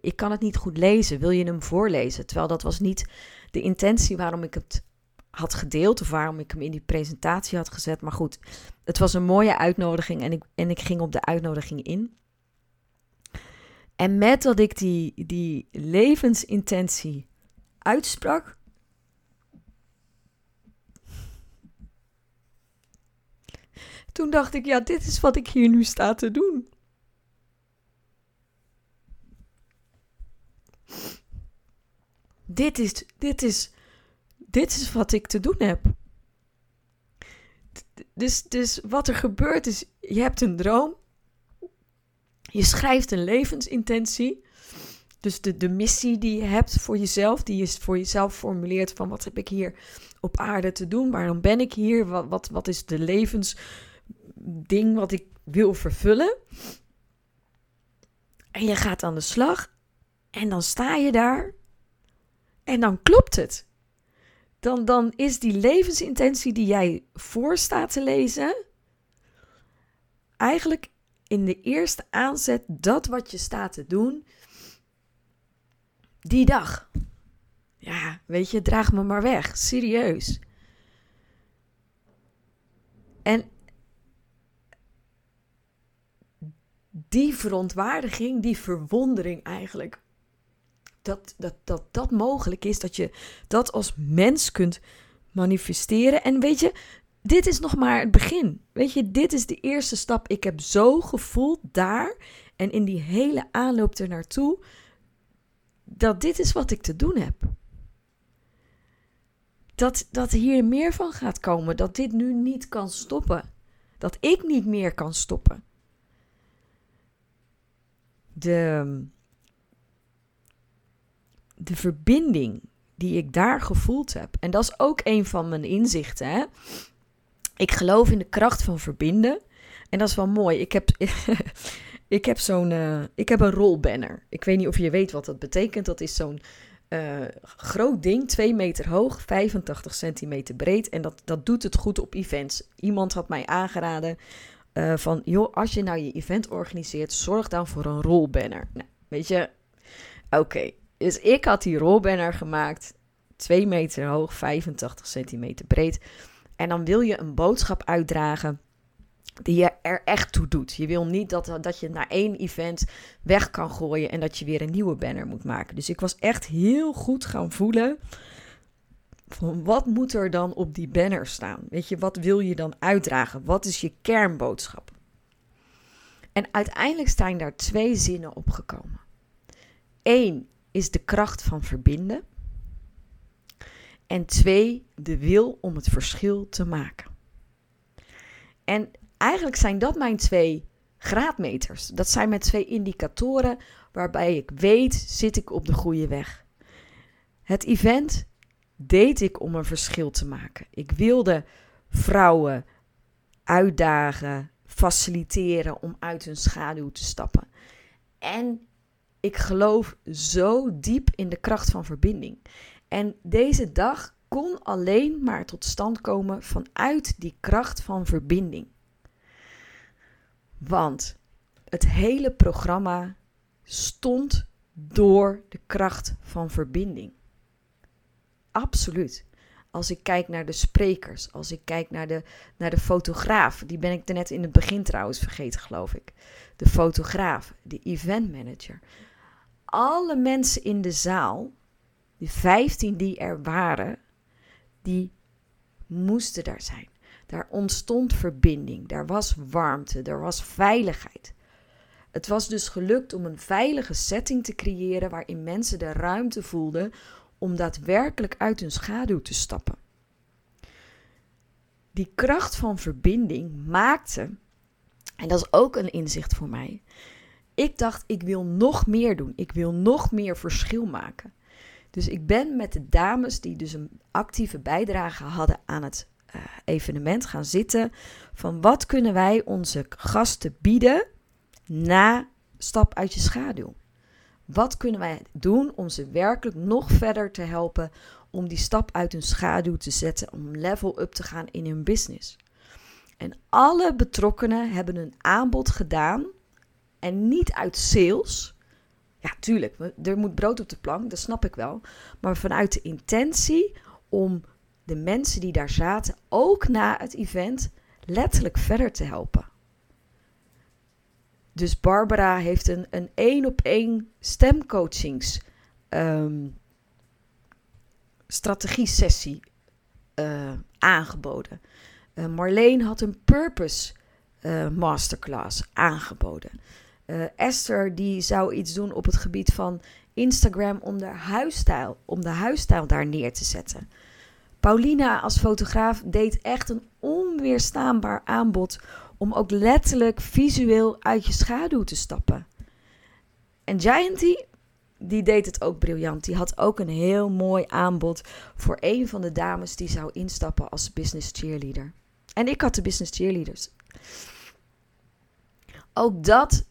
ik kan het niet goed lezen, wil je hem voorlezen? Terwijl dat was niet de intentie waarom ik het had gedeeld of waarom ik hem in die presentatie had gezet. Maar goed, het was een mooie uitnodiging en ik, en ik ging op de uitnodiging in. En met dat ik die, die levensintentie uitsprak, toen dacht ik, ja, dit is wat ik hier nu sta te doen. Dit is, dit is, dit is wat ik te doen heb. Dus, dus wat er gebeurt is, je hebt een droom. Je schrijft een levensintentie. Dus de, de missie die je hebt voor jezelf, die je voor jezelf formuleert van wat heb ik hier op aarde te doen? Waarom ben ik hier? Wat, wat, wat is de levensding wat ik wil vervullen? En je gaat aan de slag en dan sta je daar en dan klopt het. Dan, dan is die levensintentie die jij voor staat te lezen, eigenlijk in de eerste aanzet dat wat je staat te doen, die dag. Ja, weet je, draag me maar weg. Serieus. En die verontwaardiging, die verwondering eigenlijk, dat, dat, dat dat mogelijk is, dat je dat als mens kunt manifesteren. En weet je, dit is nog maar het begin. Weet je, dit is de eerste stap. Ik heb zo gevoeld daar en in die hele aanloop er naartoe dat dit is wat ik te doen heb. Dat, dat hier meer van gaat komen. Dat dit nu niet kan stoppen. Dat ik niet meer kan stoppen. De, de verbinding die ik daar gevoeld heb. En dat is ook een van mijn inzichten. Hè? Ik geloof in de kracht van verbinden. En dat is wel mooi. Ik heb, ik heb zo'n. Uh, ik heb een rolbanner. Ik weet niet of je weet wat dat betekent. Dat is zo'n uh, groot ding, 2 meter hoog, 85 centimeter breed. En dat, dat doet het goed op events. Iemand had mij aangeraden uh, van, joh, als je nou je event organiseert, zorg dan voor een rolbanner. Nou, weet je, oké. Dus ik had die rolbanner gemaakt, 2 meter hoog, 85 centimeter breed. En dan wil je een boodschap uitdragen die je er echt toe doet. Je wil niet dat, dat je na één event weg kan gooien en dat je weer een nieuwe banner moet maken. Dus ik was echt heel goed gaan voelen wat moet er dan op die banner staan? Weet je, wat wil je dan uitdragen? Wat is je kernboodschap? En uiteindelijk zijn daar twee zinnen opgekomen. Eén is de kracht van verbinden. En twee, de wil om het verschil te maken. En eigenlijk zijn dat mijn twee graadmeters. Dat zijn mijn twee indicatoren waarbij ik weet, zit ik op de goede weg. Het event deed ik om een verschil te maken. Ik wilde vrouwen uitdagen, faciliteren om uit hun schaduw te stappen. En ik geloof zo diep in de kracht van verbinding. En deze dag kon alleen maar tot stand komen vanuit die kracht van verbinding. Want het hele programma stond door de kracht van verbinding. Absoluut. Als ik kijk naar de sprekers, als ik kijk naar de, naar de fotograaf, die ben ik net in het begin trouwens vergeten, geloof ik. De fotograaf, de event manager. Alle mensen in de zaal, die 15 die er waren, die moesten daar zijn. Daar ontstond verbinding, daar was warmte, er was veiligheid. Het was dus gelukt om een veilige setting te creëren waarin mensen de ruimte voelden om daadwerkelijk uit hun schaduw te stappen. Die kracht van verbinding maakte, en dat is ook een inzicht voor mij. Ik dacht, ik wil nog meer doen. Ik wil nog meer verschil maken. Dus ik ben met de dames die dus een actieve bijdrage hadden aan het uh, evenement gaan zitten. Van wat kunnen wij onze gasten bieden na stap uit je schaduw? Wat kunnen wij doen om ze werkelijk nog verder te helpen om die stap uit hun schaduw te zetten, om level up te gaan in hun business. En alle betrokkenen hebben een aanbod gedaan en niet uit sales. Ja, tuurlijk, er moet brood op de plank, dat snap ik wel. Maar vanuit de intentie om de mensen die daar zaten, ook na het event, letterlijk verder te helpen. Dus Barbara heeft een, een één op één stemcoachings um, strategie sessie uh, aangeboden. Uh, Marleen had een purpose uh, masterclass aangeboden. Esther die zou iets doen op het gebied van Instagram om de huisstijl, om de huisstijl daar neer te zetten. Paulina als fotograaf deed echt een onweerstaanbaar aanbod om ook letterlijk visueel uit je schaduw te stappen. En Gianty, die deed het ook briljant. Die had ook een heel mooi aanbod voor een van de dames die zou instappen als business cheerleader. En ik had de business cheerleaders. Ook dat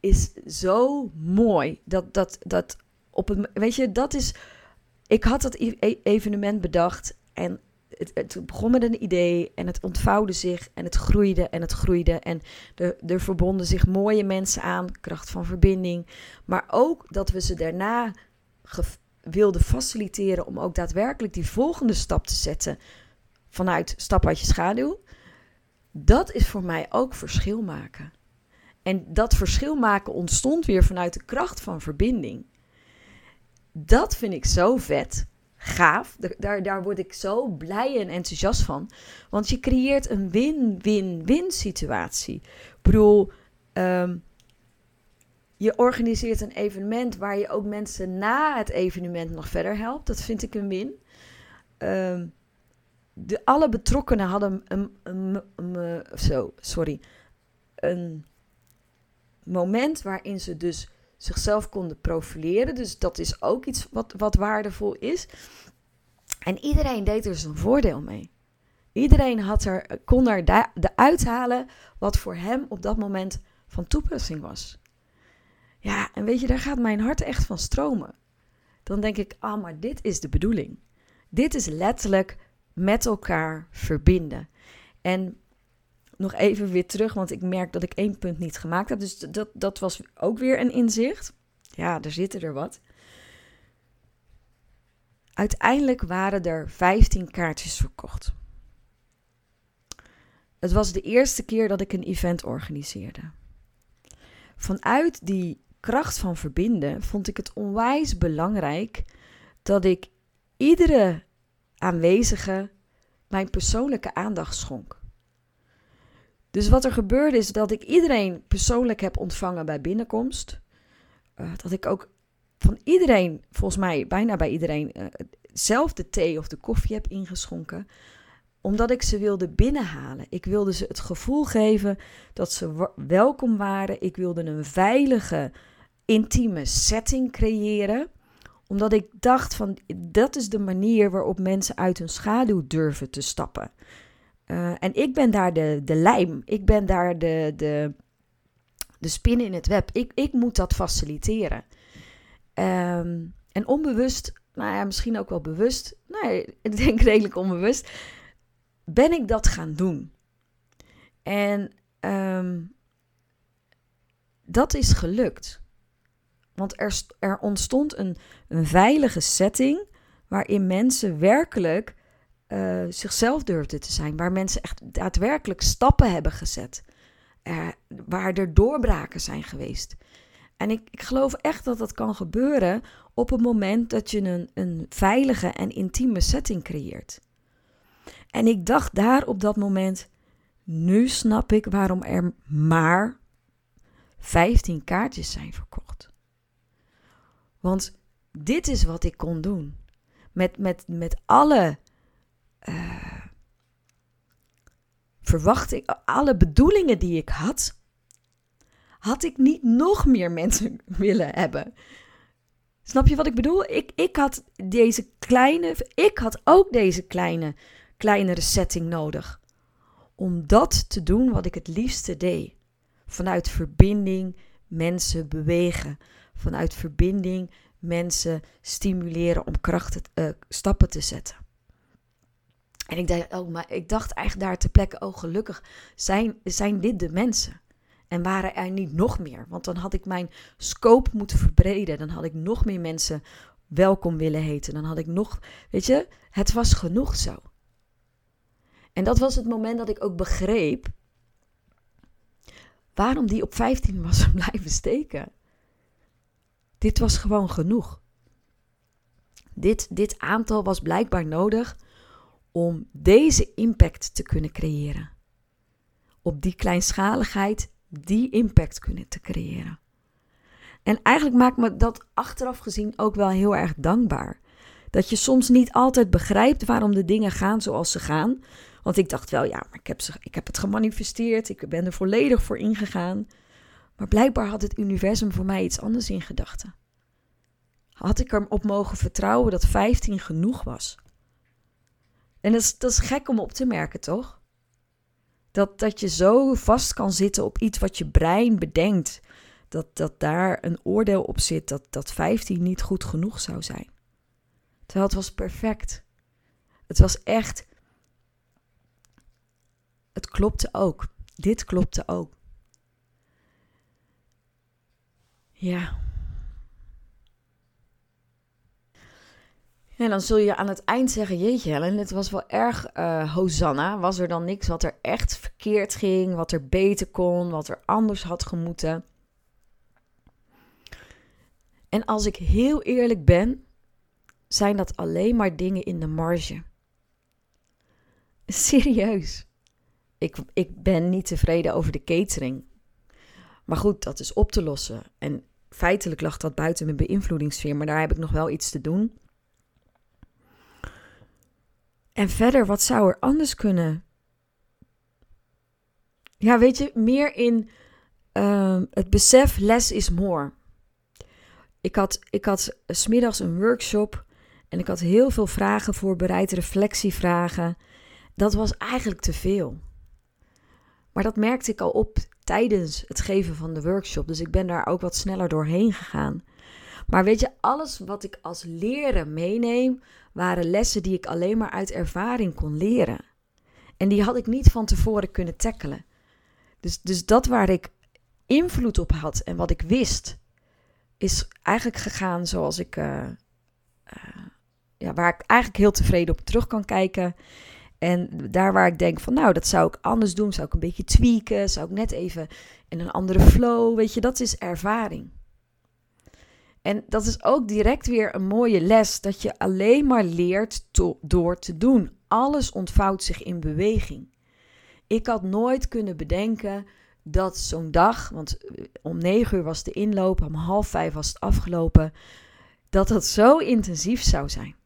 is zo mooi. Dat, dat, dat op het, weet je, dat is. Ik had dat e-, evenement bedacht en het, begon met een idee en het ontvouwde zich en het groeide en het groeide. En er, er verbonden zich mooie mensen aan, kracht van verbinding. Maar ook dat we ze daarna wilden faciliteren om ook daadwerkelijk die volgende stap te zetten vanuit stap uit je schaduw. Dat is voor mij ook verschil maken. En dat verschil maken ontstond weer vanuit de kracht van verbinding. Dat vind ik zo vet gaaf. Daar, daar word ik zo blij en enthousiast van. Want je creëert een win-win-win situatie. Ik bedoel, ehm, je organiseert een evenement waar je ook mensen na het evenement nog verder helpt. Dat vind ik een win. Ehm, de, alle betrokkenen hadden een, een, een, zo, sorry, een moment waarin ze dus zichzelf konden profileren. Dus dat is ook iets wat, wat waardevol is. En iedereen deed er zijn voordeel mee. Iedereen had er, kon er de uithalen wat voor hem op dat moment van toepassing was. Ja, en weet je, daar gaat mijn hart echt van stromen. Dan denk ik, ah, maar dit is de bedoeling. Dit is letterlijk met elkaar verbinden. En nog even weer terug, want ik merk dat ik één punt niet gemaakt heb. Dus dat, dat was ook weer een inzicht. Ja, er zitten er wat. Uiteindelijk waren er 15 kaartjes verkocht. Het was de eerste keer dat ik een event organiseerde. Vanuit die kracht van verbinden vond ik het onwijs belangrijk dat ik iedere aanwezige mijn persoonlijke aandacht schonk. Dus wat er gebeurde is dat ik iedereen persoonlijk heb ontvangen bij binnenkomst. Uh, dat ik ook van iedereen, volgens mij bijna bij iedereen, uh, zelf de thee of de koffie heb ingeschonken. Omdat ik ze wilde binnenhalen. Ik wilde ze het gevoel geven dat ze welkom waren. Ik wilde een veilige, intieme setting creëren omdat ik dacht van dat is de manier waarop mensen uit hun schaduw durven te stappen. Uh, en ik ben daar de, de lijm. Ik ben daar de, de, de spin in het web. Ik, ik moet dat faciliteren. Um, en onbewust, nou ja, misschien ook wel bewust, nee, ik denk redelijk onbewust, ben ik dat gaan doen. En um, dat is gelukt. Want er, er ontstond een, een veilige setting waarin mensen werkelijk uh, zichzelf durfden te zijn. Waar mensen echt daadwerkelijk stappen hebben gezet. Waar er doorbraken zijn geweest. En ik, ik geloof echt dat dat kan gebeuren op het moment dat je een, een veilige en intieme setting creëert. En ik dacht daar op dat moment, nu snap ik waarom er maar 15 kaartjes zijn verkocht. Want dit is wat ik kon doen. Met, met, met alle uh, verwachting, alle bedoelingen die ik had, had ik niet nog meer mensen willen hebben. Snap je wat ik bedoel? Ik, ik had deze kleine, ik had ook deze kleine, kleinere setting nodig. Om dat te doen wat ik het liefste deed. Vanuit verbinding mensen bewegen. Vanuit verbinding mensen stimuleren om krachten, uh, stappen te zetten. En ik dacht, oh, maar ik dacht eigenlijk daar ter plekke, oh gelukkig zijn, zijn dit de mensen. En waren er niet nog meer? Want dan had ik mijn scope moeten verbreden. Dan had ik nog meer mensen welkom willen heten. Dan had ik nog, weet je, het was genoeg zo. En dat was het moment dat ik ook begreep waarom die op 15 was blijven steken. Dit was gewoon genoeg. Dit, dit aantal was blijkbaar nodig om deze impact te kunnen creëren. Op die kleinschaligheid die impact kunnen te creëren. En eigenlijk maakt me dat achteraf gezien ook wel heel erg dankbaar. Dat je soms niet altijd begrijpt waarom de dingen gaan zoals ze gaan. Want ik dacht wel, ja, maar ik heb, ze, ik heb het gemanifesteerd. Ik ben er volledig voor ingegaan. Maar blijkbaar had het universum voor mij iets anders in gedachten. Had ik erop mogen vertrouwen dat 15 genoeg was? En dat is, dat is gek om op te merken, toch? Dat, dat je zo vast kan zitten op iets wat je brein bedenkt. Dat, dat daar een oordeel op zit dat, dat 15 niet goed genoeg zou zijn. Terwijl het was perfect. Het was echt. Het klopte ook. Dit klopte ook. Ja. En dan zul je aan het eind zeggen: Jeetje, Helen, het was wel erg uh, Hosanna. Was er dan niks wat er echt verkeerd ging, wat er beter kon, wat er anders had gemoeten? En als ik heel eerlijk ben, zijn dat alleen maar dingen in de marge. Serieus. Ik, ik ben niet tevreden over de catering. Maar goed, dat is op te lossen. En feitelijk lag dat buiten mijn beïnvloedingssfeer, maar daar heb ik nog wel iets te doen. En verder, wat zou er anders kunnen? Ja, weet je, meer in uh, het besef less is more. Ik had, ik had smiddags een workshop en ik had heel veel vragen voorbereid, reflectievragen. Dat was eigenlijk te veel. Maar dat merkte ik al op tijdens het geven van de workshop. Dus ik ben daar ook wat sneller doorheen gegaan. Maar weet je, alles wat ik als leren meeneem, waren lessen die ik alleen maar uit ervaring kon leren. En die had ik niet van tevoren kunnen tackelen. Dus, dus dat waar ik invloed op had en wat ik wist, is eigenlijk gegaan zoals ik. Uh, ja, waar ik eigenlijk heel tevreden op terug kan kijken. En daar waar ik denk van, nou, dat zou ik anders doen, zou ik een beetje tweaken, zou ik net even in een andere flow, weet je, dat is ervaring. En dat is ook direct weer een mooie les, dat je alleen maar leert door te doen. Alles ontvouwt zich in beweging. Ik had nooit kunnen bedenken dat zo'n dag, want eh, om negen uur was de inloop, om half vijf was het afgelopen, dat dat zo intensief zou zijn.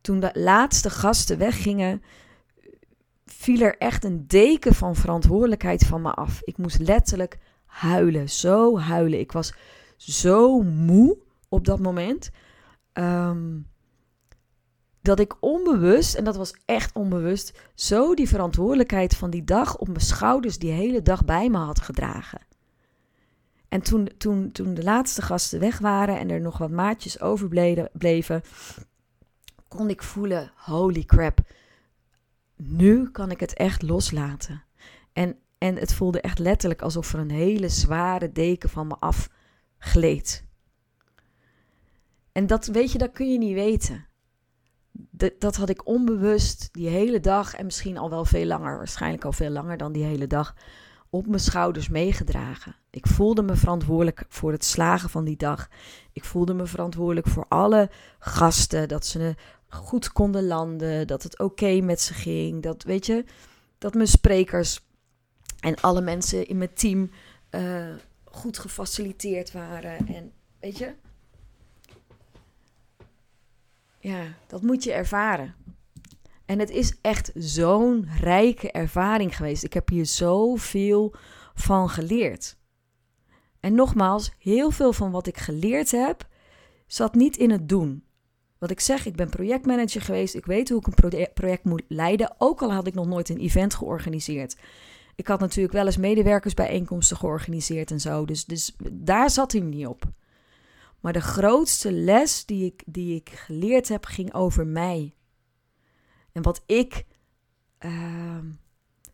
Toen de laatste gasten weggingen, viel er echt een deken van verantwoordelijkheid van me af. Ik moest letterlijk huilen, zo huilen. Ik was zo moe op dat moment. Ehm, dat ik onbewust, en dat was echt onbewust, zo die verantwoordelijkheid van die dag op mijn schouders die hele dag bij me had gedragen. En toen, toen, toen de laatste gasten weg waren en er nog wat maatjes overbleven, kon ik voelen: holy crap, nu kan ik het echt loslaten. En, en het voelde echt letterlijk alsof er een hele zware deken van me af gleed. En dat weet je, dat kun je niet weten. Dat, dat had ik onbewust die hele dag en misschien al wel veel langer, waarschijnlijk al veel langer dan die hele dag, op mijn schouders meegedragen. Ik voelde me verantwoordelijk voor het slagen van die dag. Ik voelde me verantwoordelijk voor alle gasten, dat ze goed konden landen, dat het oké met ze ging. Dat weet je, dat mijn sprekers en alle mensen in mijn team uh, goed gefaciliteerd waren. En weet je, ja, dat moet je ervaren. En het is echt zo'n rijke ervaring geweest. Ik heb hier zoveel van geleerd. En nogmaals, heel veel van wat ik geleerd heb, zat niet in het doen. Wat ik zeg, ik ben projectmanager geweest. Ik weet hoe ik een project moet leiden. Ook al had ik nog nooit een event georganiseerd. Ik had natuurlijk wel eens medewerkersbijeenkomsten georganiseerd en zo. Dus, dus daar zat hij niet op. Maar de grootste les die ik, die ik geleerd heb, ging over mij. En wat ik ehm,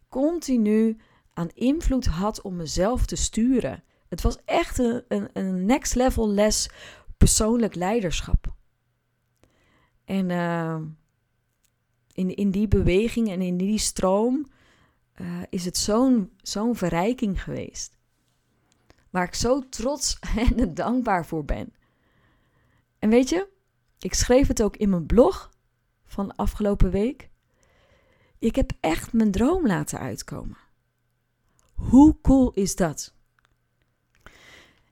continu aan invloed had om mezelf te sturen. Het was echt een, een, een next level les persoonlijk leiderschap. En uh, in, in die beweging en in die stroom uh, is het zo'n zo'n verrijking geweest. Waar ik zo trots en dankbaar voor ben. En weet je, ik schreef het ook in mijn blog van afgelopen week. Ik heb echt mijn droom laten uitkomen. Hoe cool is dat?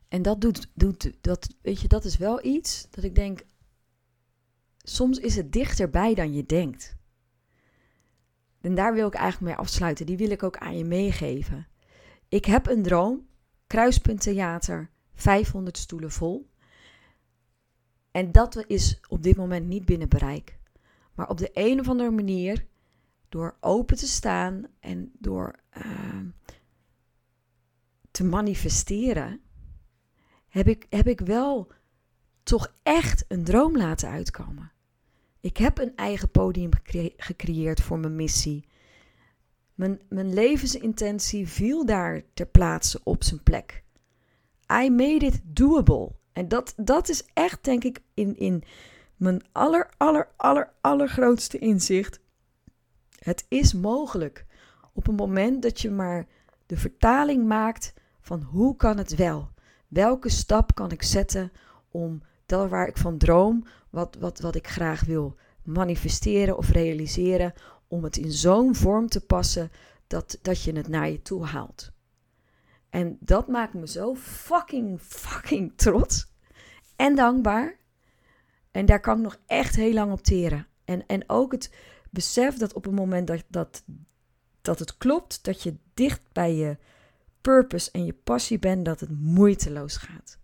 En dat doet, doet dat, weet je, dat is wel iets dat ik denk, soms is het dichterbij dan je denkt. En daar wil ik eigenlijk mee afsluiten. Die wil ik ook aan je meegeven. Ik heb een droom. Kruispunt Theater. 500 stoelen vol. En dat is op dit moment niet binnen bereik. Maar op de een of andere manier, door open te staan en door uh, te manifesteren, heb ik, heb ik wel toch echt een droom laten uitkomen. Ik heb een eigen podium gecreëerd voor mijn missie. Mijn, mijn levensintentie viel daar ter plaatse op zijn plek. I made it doable. En dat, dat is echt, denk ik, in, in mijn aller, aller, aller, allergrootste inzicht. Het is mogelijk op een moment dat je maar de vertaling maakt van hoe kan het wel? Welke stap kan ik zetten om dat waar ik van droom, wat, wat, wat ik graag wil manifesteren of realiseren, om het in zo'n vorm te passen dat, dat je het naar je toe haalt. En dat maakt me zo fucking, fucking trots en dankbaar. En daar kan ik nog echt heel lang op teren. En, en ook het besef dat op het moment dat, dat, dat het klopt, dat je dicht bij je purpose en je passie bent, dat het moeiteloos gaat.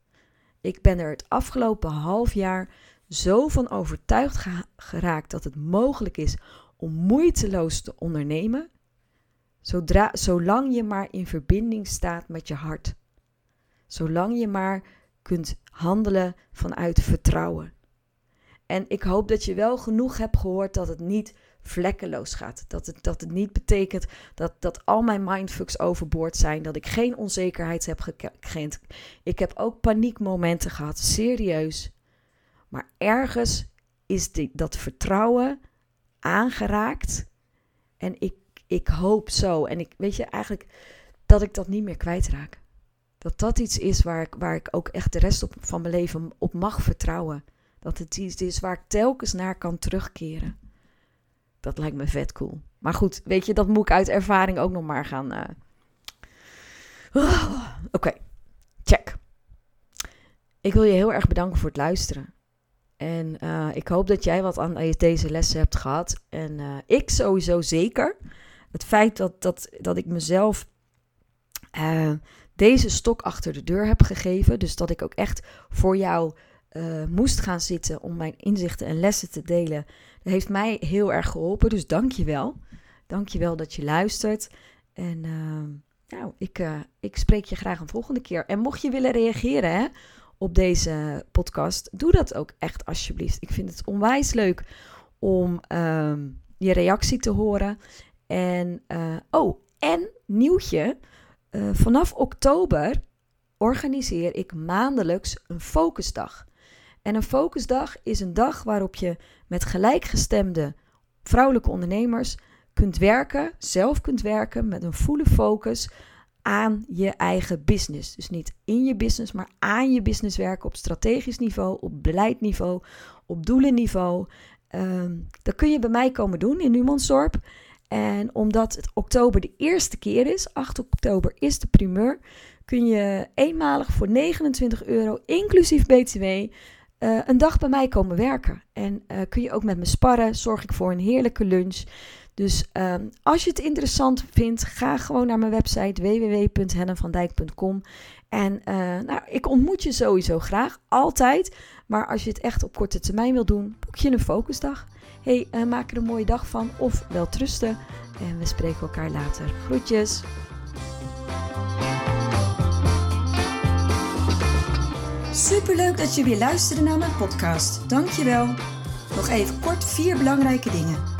Ik ben er het afgelopen half jaar zo van overtuigd geraakt dat het mogelijk is om moeiteloos te ondernemen, zodra, zolang je maar in verbinding staat met je hart. Zolang je maar kunt handelen vanuit vertrouwen. En ik hoop dat je wel genoeg hebt gehoord dat het niet vlekkeloos gaat. Dat het, dat het niet betekent dat, dat al mijn mindfucks overboord zijn. Dat ik geen onzekerheid heb gekend. Ik heb ook paniekmomenten gehad, serieus. Maar ergens is die, dat vertrouwen aangeraakt. En ik, ik hoop zo. En ik weet je eigenlijk dat ik dat niet meer kwijtraak. Dat dat iets is waar ik, waar ik ook echt de rest op, van mijn leven op mag vertrouwen. Dat het iets is waar ik telkens naar kan terugkeren. Dat lijkt me vet cool. Maar goed, weet je, dat moet ik uit ervaring ook nog maar gaan. Uh... Oké, check. Ik wil je heel erg bedanken voor het luisteren. En uh, ik hoop dat jij wat aan deze lessen hebt gehad. En uh, ik sowieso zeker. Het feit dat, dat, dat ik mezelf deze stok achter de deur heb gegeven. Dus dat ik ook echt voor jou moest gaan zitten om mijn inzichten en lessen te delen. Dat heeft mij heel erg geholpen. Dus dank je wel. Dank je wel dat je luistert. En nou, ik, ik spreek je graag een volgende keer. En mocht je willen reageren hè, op deze podcast, doe dat ook echt alsjeblieft. Ik vind het onwijs leuk om ehm, je reactie te horen. En, uh, oh, en nieuwtje. Uh, vanaf oktober organiseer ik maandelijks een focusdag. En een focusdag is een dag waarop je met gelijkgestemde vrouwelijke ondernemers kunt werken, zelf kunt werken met een volle focus aan je eigen business. Dus niet in je business, maar aan je business werken op strategisch niveau, op beleidniveau, op doelenniveau. Um, dat kun je bij mij komen doen in Numansdorp. En omdat het oktober de eerste keer is, 8 oktober is de primeur, kun je eenmalig voor 29 euro, inclusief BTW, eh, een dag bij mij komen werken. En uh, kun je ook met me sparren, zorg ik voor een heerlijke lunch. Dus um, als je het interessant vindt, ga gewoon naar mijn website www.hennenvandijk.com. En uh, nou, ik ontmoet je sowieso graag, altijd. Maar als je het echt op korte termijn wil doen, boek je een focusdag. hey, uh, maak er een mooie dag van of wel trusten. En we spreken elkaar later. Groetjes! Superleuk dat je weer luisterde naar mijn podcast. Dankjewel. Nog even kort vier belangrijke dingen.